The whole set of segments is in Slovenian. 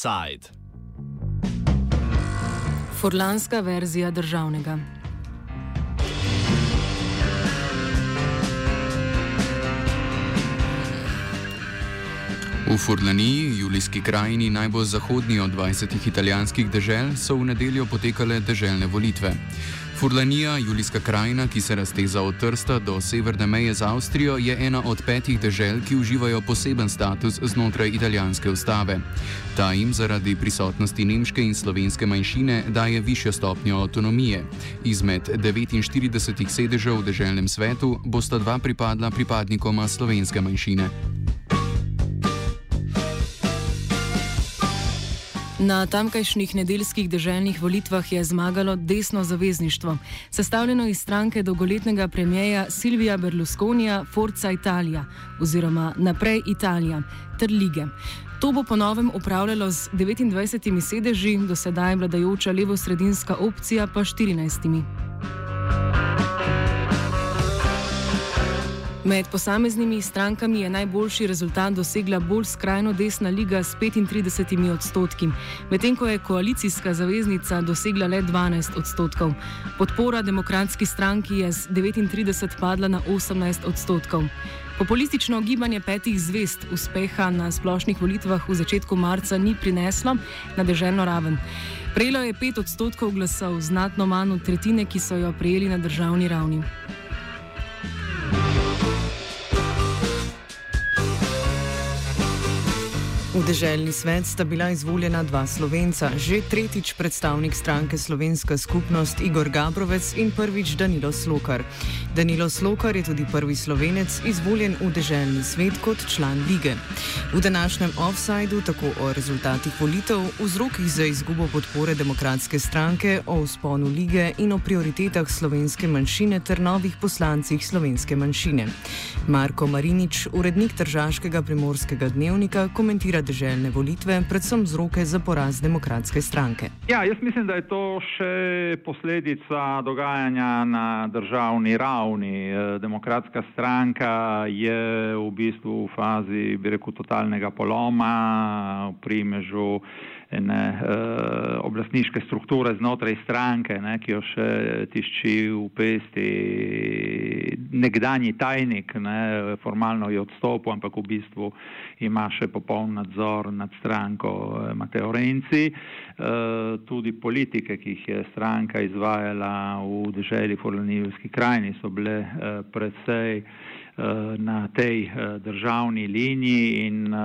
Offside. Furlanska verzija državnega. V Furlaniji, julijski krajini najbolj zahodni od 20 italijanskih dežel, so v nedeljo potekale deželne volitve. Furlanija, julijska krajina, ki se razteza od Trsta do severne meje z Avstrijo, je ena od petih dežel, ki uživajo poseben status znotraj italijanske ustave. Ta jim zaradi prisotnosti nemške in slovenske manjšine daje višjo stopnjo avtonomije. Izmed 49 sedežev v deželnem svetu bosta dva pripadla pripadnikoma slovenske manjšine. Na tamkajšnjih nedeljskih deželnih volitvah je zmagalo desno zavezništvo, sestavljeno iz stranke dolgoletnega premijeja Silvija Berlusconija Forza Italia oziroma Naprej Italija ter lige. To bo ponovem upravljalo z 29 sedeži, do sedaj vladajoča levo-sredinska opcija pa 14. Med posameznimi strankami je najboljši rezultat dosegla bolj skrajno desna liga s 35 odstotki, medtem ko je koalicijska zaveznica dosegla le 12 odstotkov. Podpora demokratski stranki je z 39 padla na 18 odstotkov. Populistično gibanje petih zvest uspeha na splošnih volitvah v začetku marca ni prineslo na državno raven. Prejelo je 5 odstotkov glasov, znatno manj od tretjine, ki so jo prejeli na državni ravni. V državni svet sta bila izvoljena dva slovenca, že tretjič predstavnik stranke Slovenska skupnost Igor Gabrovec in prvič Danilo Slokar. Danilo Slokar je tudi prvi slovenec izvoljen v državni svet kot član lige. V današnjem offsajdu tako o rezultatih volitev, vzrokih za izgubo podpore demokratske stranke, o usponu lige in o prioritetah slovenske manjšine ter novih poslancih slovenske manjšine. Marko Marinič, urednik Tržaškega primorskega dnevnika, komentira državne volitve, predvsem vzroke za poraz demokratske stranke. Ja, jaz mislim, da je to še posledica dogajanja na državni ravni. Eh, demokratska stranka je v bistvu v fazi, bi rekel, totalnega poloma, v primežu ene uh, oblastniške strukture znotraj stranke, ne, ki jo še tišči v pesti nekdani tajnik, ne, formalno je odstopil, ampak v bistvu ima še popoln nadzor nad stranko eh, Mateo Renci. Uh, tudi politike, ki jih je stranka izvajala v državi Forlanijevski krajini, so bile uh, predvsej Eh, na tej eh, državni liniji in eh,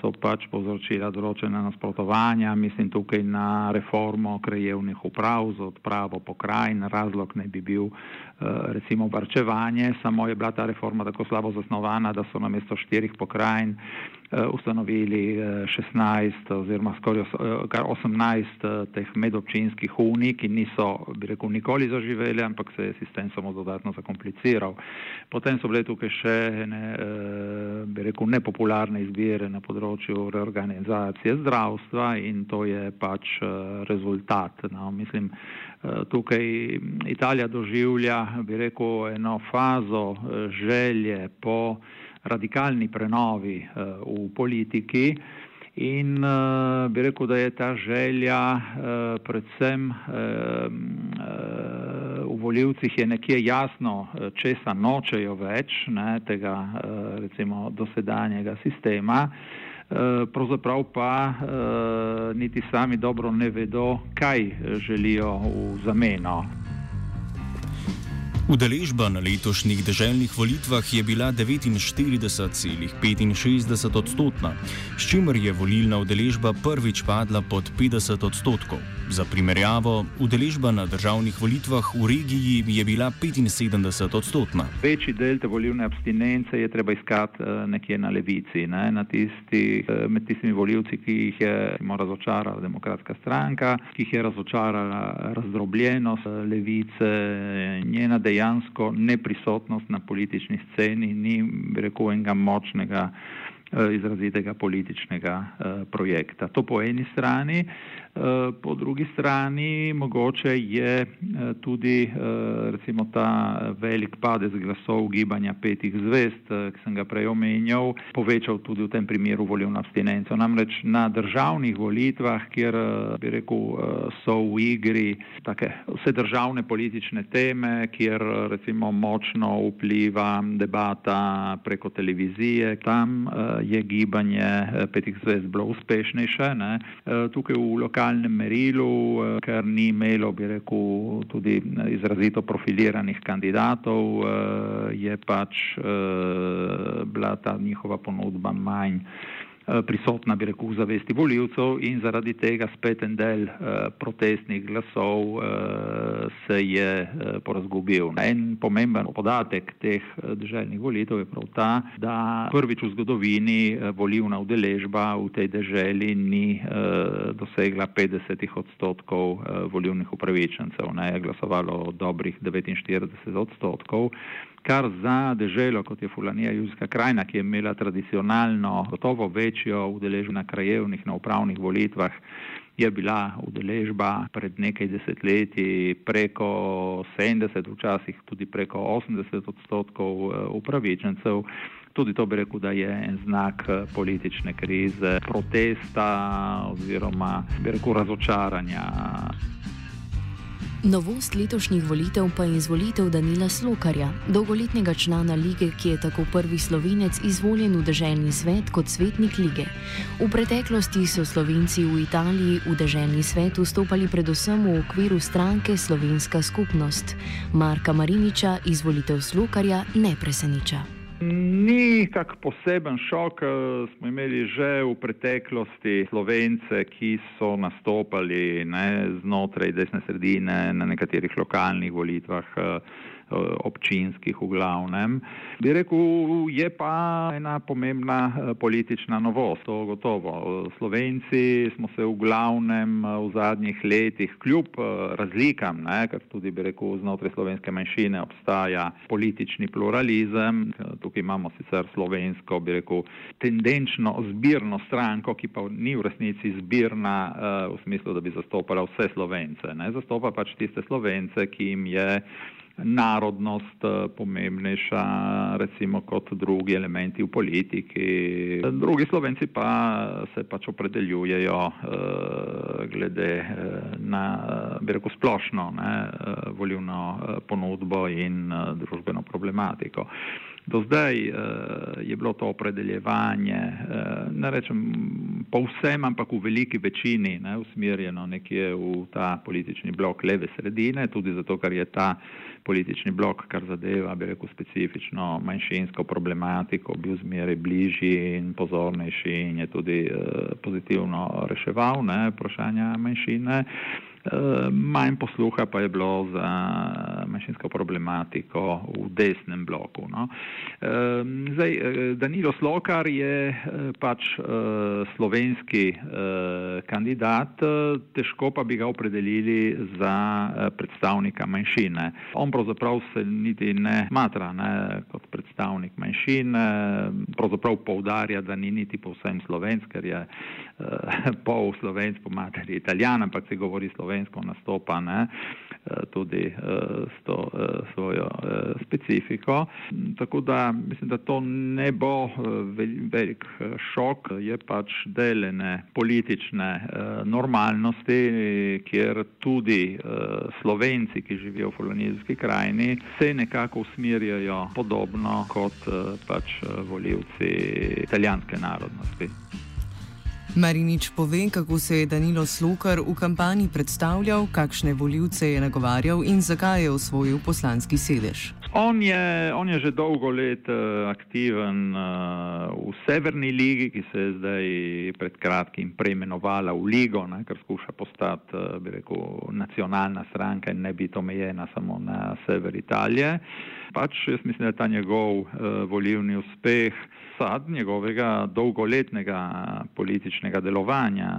so pač povzročila določene nasprotovanja, mislim tukaj na reformo krajevnih uprav z odpravo pokrajin, razlog ne bi bil recimo varčevanje, samo je bila ta reforma tako slabo zasnovana, da so namesto štirih pokrajin Eh, ustanovili 16 eh, oziroma skoraj 18 eh, teh medobčinskih unij, ki niso, bi rekel, nikoli zaživeli, ampak se je sistem samo dodatno zakompliciral. Potem so bile tukaj še ne, bi rekel, nepopularne izbire na področju reorganizacije zdravstva in to je pač rezultat. No, mislim, tukaj Italija doživlja, bi rekel, eno fazo želje po radikalni prenovi uh, v politiki in uh, bi rekel, da je ta želja uh, predvsem uh, uh, v voljivcih je nekje jasno, česa nočejo več ne, tega uh, recimo dosedanjega sistema. Pravzaprav pa niti sami dobro ne vedo, kaj želijo v zameno. Udeležba na letošnjih državnih volitvah je bila 49,65 odstotna, s čimer je volilna udeležba prvič padla pod 50 odstotkov. Za primerjavo, udeležba na državnih volitvah v regiji je bila 75 odstotna. Večji del te volilne abstinence je treba iskati eh, nekje na levici, ne? na tisti, eh, med tistimi voljivci, ki jih je razočarala demokratska stranka, ki jih je razočarala razdrobljenost eh, levice, njena dejavnost dejansko neprisotnost na politični sceni, ni rekel enega močnega, eh, izrazitega političnega eh, projekta. To po eni strani. Eh, po drugi strani mogoče je eh, tudi eh, recimo ta velik padec glasov gibanja petih zvest, ki sem ga prej omenjal, povečal tudi v tem primeru volilno abstinenco. Namreč na državnih volitvah, kjer bi rekel, so v igri take vse državne politične teme, kjer recimo močno vpliva debata preko televizije, tam je gibanje petih zvest bilo uspešnejše. Ne? Tukaj v lokalnih lokalnem merilu, eh, ker ni imelo, bi rekel, tudi izrazito profiliranih kandidatov, eh, je pač eh, bila ta njihova ponudba manj. Eh, prisotna, bi rekel, v zavesti voljivcev in zaradi tega spet en del uh, protestnih glasov uh, se je porazgubil. En pomemben podatek teh državnih volitev je prav ta, da prvič v zgodovini volivna udeležba v tej državi ni dosegla 50 odstotkov volivnih upravičencev, ne je glasovalo dobrih 49 odstotkov kar za deželo, kot je Fulanija Južska krajina, ki je imela tradicionalno gotovo večjo udeležbo na krajevnih, na upravnih volitvah, je bila udeležba pred nekaj desetletji preko 70, včasih tudi preko 80 odstotkov eh, upravičencev. Tudi to bi rekel, da je en znak eh, politične krize, protesta oziroma bi rekel razočaranja. Novost letošnjih volitev pa je izvolitev Danila Slokarja, dolgoletnega člana lige, ki je tako prvi slovenec izvoljen v državni svet kot svetnik lige. V preteklosti so slovenci v Italiji v državni svet vstopali predvsem v okviru stranke Slovenska skupnost. Marka Mariniča izvolitev Slokarja ne preseneča. Ni kak poseben šok, smo imeli že v preteklosti slovence, ki so nastopali ne, znotraj desne sredine na nekaterih lokalnih volitvah. Eh, občinskih v glavnem. Bi rekel, je pa ena pomembna eh, politična novost, to gotovo. Slovenci smo se v glavnem eh, v zadnjih letih, kljub razlikam, ne, ker tudi bi rekel, znotraj slovenske manjšine obstaja politični pluralizem, tukaj imamo sicer slovensko, bi rekel, tendenčno zbirno stranko, ki pa ni v resnici zbirna v smislu, da bi zastopala vse slovence, ne, zastopa pač tiste slovence, ki jim je narodnost eh, pomembnejša, recimo kot drugi elementi v politiki. Drugi slovenci pa se pač opredeljujejo uh, glede na, bi rekel, splošno ne, volivno ponudbo in družbeno problematiko. Do zdaj uh, je bilo to opredeljevanje, uh, ne rečem povsem, ampak v veliki večini ne, usmerjeno nekje v ta politični blok leve sredine, tudi zato, ker je ta politični blok, kar zadeva, bi rekel, specifično manjšinsko problematiko, bil zmeraj bližji in pozornejši in je tudi uh, pozitivno reševal vprašanja manjšine. Uh, manj posluha pa je bilo za manjšinsko problematiko v desnem bloku. No. Uh, zdaj, Danilo Slokar je pač uh, slovenski kandidat, težko pa bi ga opredelili za predstavnika manjšine. On pravzaprav se niti ne smatra ne, kot predstavnik manjšine, pravzaprav poudarja, da ni niti povsem slovensk, ker je pol slovensk, po materi italijan, ampak se govori slovensko, nastopa ne, tudi uh, s to uh, svojo specifiko. Tako da mislim, da to ne bo velik šok, je pač delene politične uh, normalnosti, kjer tudi slovenci, ki živijo v Fulonizijski kraj, krajini se nekako usmerjajo podobno kot eh, pač eh, voljivci italijanske narodnosti. Marinič pove, kako se je Danilo Slokar v kampanji predstavljal, kakšne voljivce je nagovarjal in zakaj je osvojil poslanski sedež. On je, on je že dolgo let uh, aktiven uh, v Severni ligi, ki se je zdaj pred kratkim preimenovala v Ligo, ne, ker skuša postati, uh, bi rekel, nacionalna stranka in ne biti omejena samo na sever Italije. Pač jaz mislim, da je ta njegov volivni uspeh sad njegovega dolgoletnega političnega delovanja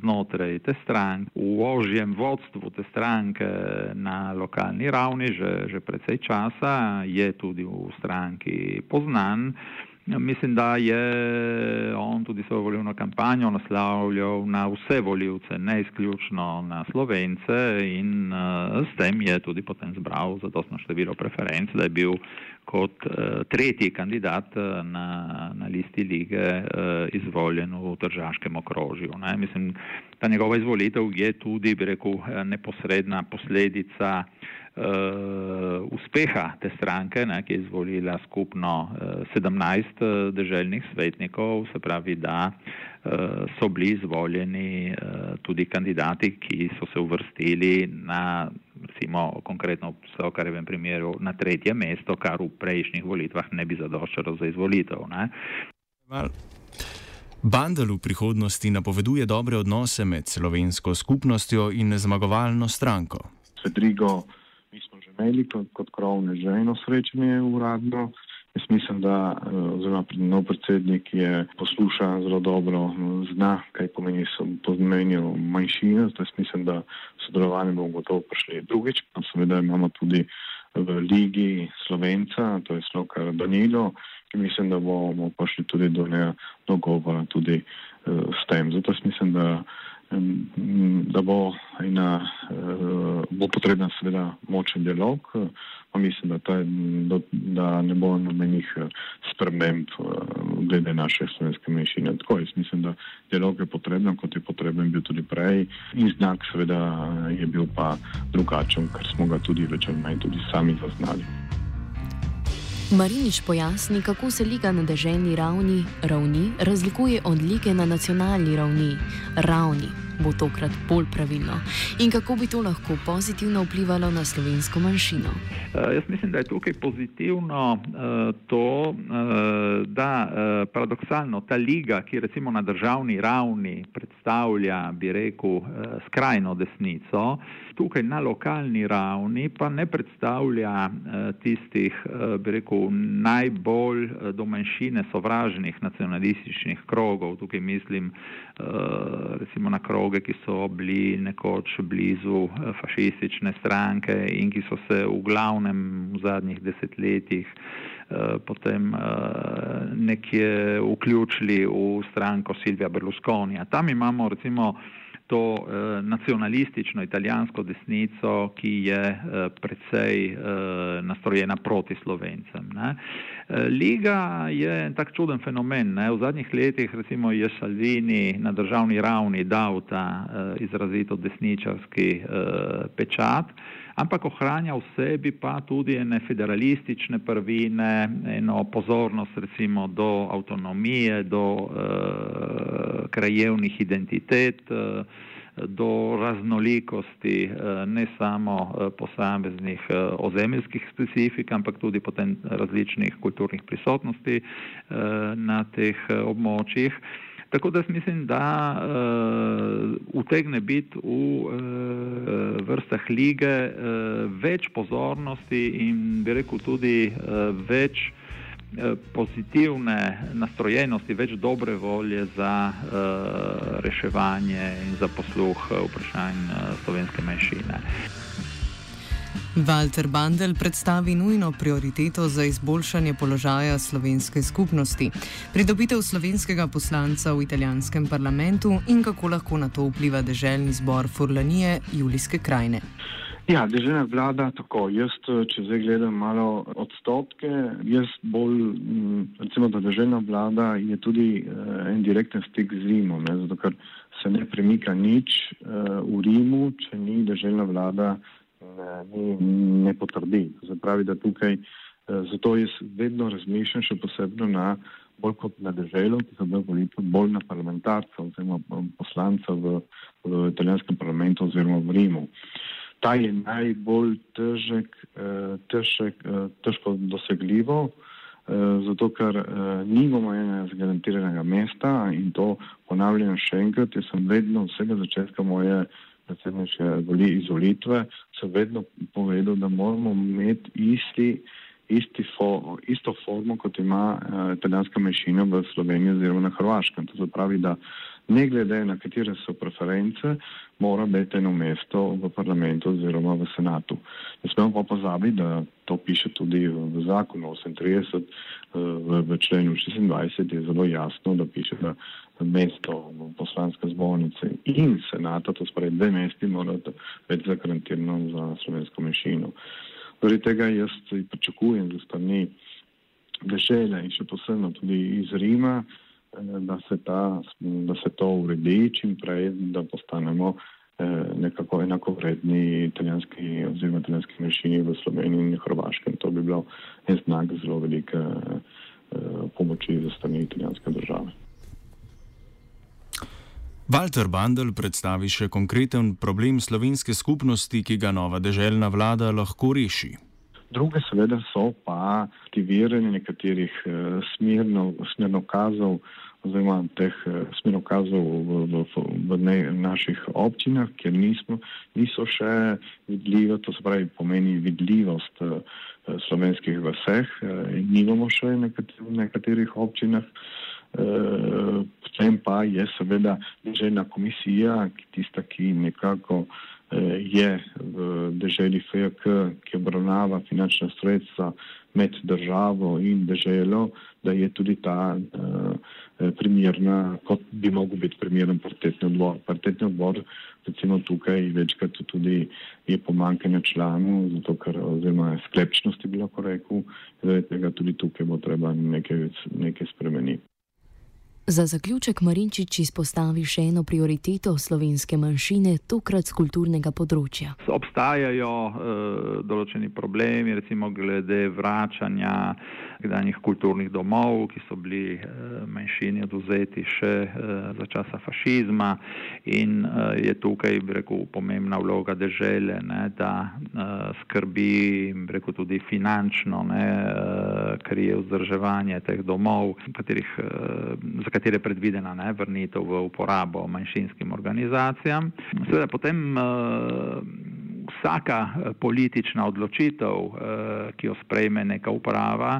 znotraj te stranke, v ožjem vodstvu te stranke na lokalni ravni že, že precej časa, je tudi v stranki poznan Mislim, da je on tudi svojo volilno kampanjo naslavljal na vse voljivce, ne izključno na Slovence in uh, s tem je tudi potem zbral zadostno število preferenc, da je bil kot uh, tretji kandidat na, na listi lige uh, izvoljen v državskem okrožju. Ne. Mislim, da njegova izvolitev je tudi, bi rekel, neposredna posledica uh, uspeha te stranke, ne, ki je izvolila skupno uh, eh, 17 uh, državnih svetnikov, se pravi, da uh, so bili izvoljeni uh, tudi kandidati, ki so se uvrstili na, recimo, konkretno v Sokarjevem primeru, na tretje mesto, kar v prejšnjih volitvah ne bi zadoščalo za izvolitev. Ne. Bandel v prihodnosti napoveduje dobre odnose med slovensko skupnostjo in zmagovalno stranko. Fedrigo mi smo že imeli kot, kot krovne že eno srečanje uradno. Jaz mislim, da eh, oziroma nov predsednik je posluša zelo dobro, zna, kaj pomeni pomenijo manjšine, zato jaz mislim, da sodelovanje bomo gotovo prišli. Drugič pa seveda imamo tudi v ligi Slovenca, to je Slokar Danilo, ki mislim, da bomo prišli tudi do njega dogovora tudi uh, s tem. Zato jaz mislim, da da bo, ena, eh, bo potreben seveda močen dialog, pa mislim, da, taj, da ne bo nobenih eh, sprememb eh, glede naše slovenske menšine. Tako jaz mislim, da dialog je potreben, kot je potreben bil tudi prej in znak seveda je bil pa drugačen, ker smo ga tudi več ali manj tudi sami zaznali. Marinič pojasni, kako se liga na državni ravni, ravni razlikuje od lige na nacionalni ravni, ravni bo tokrat bolj pravilno in kako bi to lahko pozitivno vplivalo na slovensko manjšino. Uh, jaz mislim, da je tukaj pozitivno uh, to, uh, da uh, paradoksalno ta liga, ki recimo na državni ravni predstavlja, bi rekel, uh, skrajno desnico, tukaj na lokalni ravni pa ne predstavlja uh, tistih, uh, bi rekel, najbolj uh, do manjšine sovražnih nacionalističnih krogov. Tukaj mislim recimo na krog kroge, ki so bili nekoč blizu eh, fašistične stranke in ki so se v glavnem v zadnjih desetletjih eh, potem eh, nekje vključili v stranko Silvija Berlusconija. Tam imamo recimo to eh, nacionalistično italijansko desnico, ki je eh, predvsej eh, nastrojena proti slovencem. Ne. Liga je tak čuden fenomen. Ne. V zadnjih letih recimo je Salvini na državni ravni dal ta izrazito desničarski pečat, ampak ohranja v sebi pa tudi ene federalistične prvine, eno pozornost recimo do avtonomije, do uh, krajevnih identitet, uh, do raznolikosti uh, ne samo uh, posameznih uh, ozemeljskih specifik, ampak tudi potem različnih kulturnih prisotnosti uh, na teh uh, območjih. Tako da mislim, da uh, utegne biti v uh, vrstah lige uh, več pozornosti in bi rekel tudi uh, več uh, pozitivne nastrojenosti, več dobre volje za uh, reševanje in za posluh vprašanj uh, slovenske manjšine. Walter Bandel predstavi nujno prioriteto za izboljšanje položaja slovenske skupnosti, pridobitev slovenskega poslanca v italijanskem parlamentu in kako lahko na to vpliva državni zbor Furlanije Julijske krajine. Ja, državna vlada, tako jaz, če zdaj gledam malo odstotke, jaz bolj, recimo, da državna vlada je tudi uh, en direkten stik z Rimom, ne, zato ker se ne premika nič uh, v Rimu, če ni državna vlada ne, ne potrdi. Zapravi, da tukaj, eh, zato jaz vedno razmišljam še posebno na bolj kot na državo, ki so bile volitve, bolj na parlamentarca oziroma poslanca v, v italijanskem parlamentu oziroma v Rimu. Ta je najbolj težek, eh, težek, eh, težko dosegljivo, zato ker nimamo enega zagarantiranega mesta in to ponavljam še enkrat, jaz sem vedno vsega začetka moje predsedniške izvolitve, sem vedno povedal, da moramo imeti isti, isti fo, isto formo, kot ima uh, italijanska manjšina v Sloveniji oziroma na Hrvaškem. To se pravi, da ne glede na katere so preference, mora biti eno mesto v parlamentu oziroma v senatu. Ne smemo pa pozabiti, da to piše tudi v zakonu 38, v, v členu 26 je zelo jasno, da piše, da mesto v poslanske zbornice in senata, to spravi dve mesti, morate biti zagarantirano za slovensko menšino. Zaradi tega jaz pričakujem za strani dežele in še posebno tudi iz Rima, eh, da se, ta, da se to uredi čim prej, da postanemo eh, nekako enako vredni italijanski oziroma italijanski manjšini v Sloveniji in Hrvaškem. To bi bilo en znak zelo velike eh, pomoči za strani italijanske države. Walter Bandel predstavi še konkreten problem slovenske skupnosti, ki ga nova deželna vlada lahko reši. Druge seveda so pa aktiviranje nekaterih uh, smerno, smernokazov oziroma teh uh, smernokazov v, v, v, v ne, naših občinah, kjer nismo, niso še vidljive, to se pravi pomeni vidljivost uh, slovenskih vseh in nimamo še nekater, nekaterih občinah. Potem uh, pa je seveda državna komisija, tista, ki nekako uh, je v državi FJK, ki obravnava finančna sredstva med državo in državo, da je tudi ta uh, primerna, kot bi mogel biti primeren partetni odbor. Partetni odbor, recimo tukaj, večkrat tudi je pomankanje članov, zato ker, oziroma sklepčnosti bi lahko rekel, zaradi tega tudi tukaj bo treba nekaj, nekaj spremeniti. Za zaključek Marinčič izpostavi še eno prioriteto slovenske manjšine, tokrat z kulturnega področja. Obstajajo uh, določeni problemi, recimo glede vračanja nekdanjih kulturnih domov, ki so bili uh, manjšini oduzeti še uh, za časa fašizma in uh, je tukaj, bi rekel, pomembna vloga države, da uh, skrbi, bi rekel, tudi finančno, ne, uh, krije vzdrževanje teh domov, katerih, uh, katere predvidena ne, vrnitev v uporabo manjšinskim organizacijam. Seveda potem uh, vsaka eh, politična odločitev, uh, ki jo sprejme neka uprava,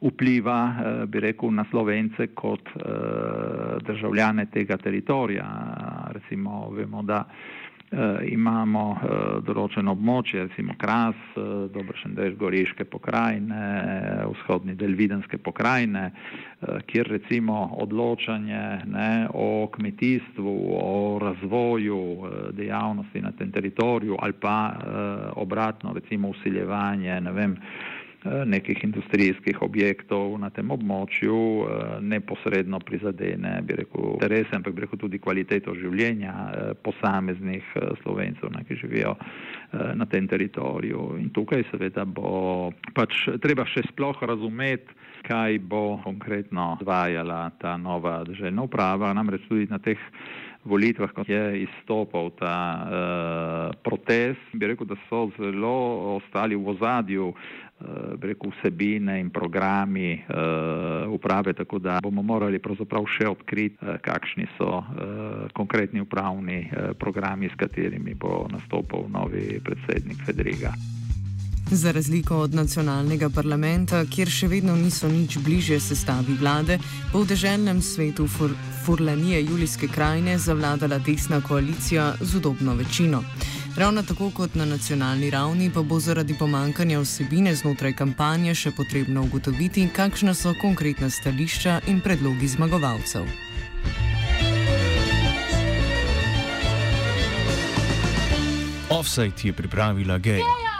vpliva, uh, bi rekel, na slovence kot uh, državljane tega teritorija. Recimo, vemo, da uh, imamo eh, določeno območje, recimo Kras, eh, Dobrošen del Goriške pokrajine, vzhodni del Videnske pokrajine, kjer recimo odločanje ne, o kmetijstvu, o razvoju dejavnosti na tem teritoriju ali pa obratno recimo usiljevanje, ne vem, Eh, nekih industrijskih objektov na tem območju eh, neposredno prizadene, bi rekel, interese, ampak bi rekel tudi kvaliteto življenja eh, posameznih slovencev, ne, ki živijo na tem teritoriju. In tukaj seveda bo pač treba še sploh razumeti, kaj bo konkretno zvajala ta nova državna uprava, namreč tudi na teh volitvah, ko je izstopal ta uh, protest, bi rekel, da so zelo ostali v ozadju uh, Eh, rekel, vsebine in programi uh, uprave, tako da bomo morali pravzaprav še odkriti, uh, kakšni so konkretni upravni programi, s katerimi bo nastopil novi predsednik Federiga. Za razliko od nacionalnega parlamenta, kjer še vedno niso nič bliže sestavi vlade, bo v deželnem svetu Fur Furlanije Julijske krajine zavladala desna koalicija z udobno večino. Ravno tako kot na nacionalni ravni, pa bo zaradi pomankanja vsebine znotraj kampanje še potrebno ugotoviti, kakšna so konkretna stališča in predlogi zmagovalcev. Offside je pripravila Gej. Yeah, yeah.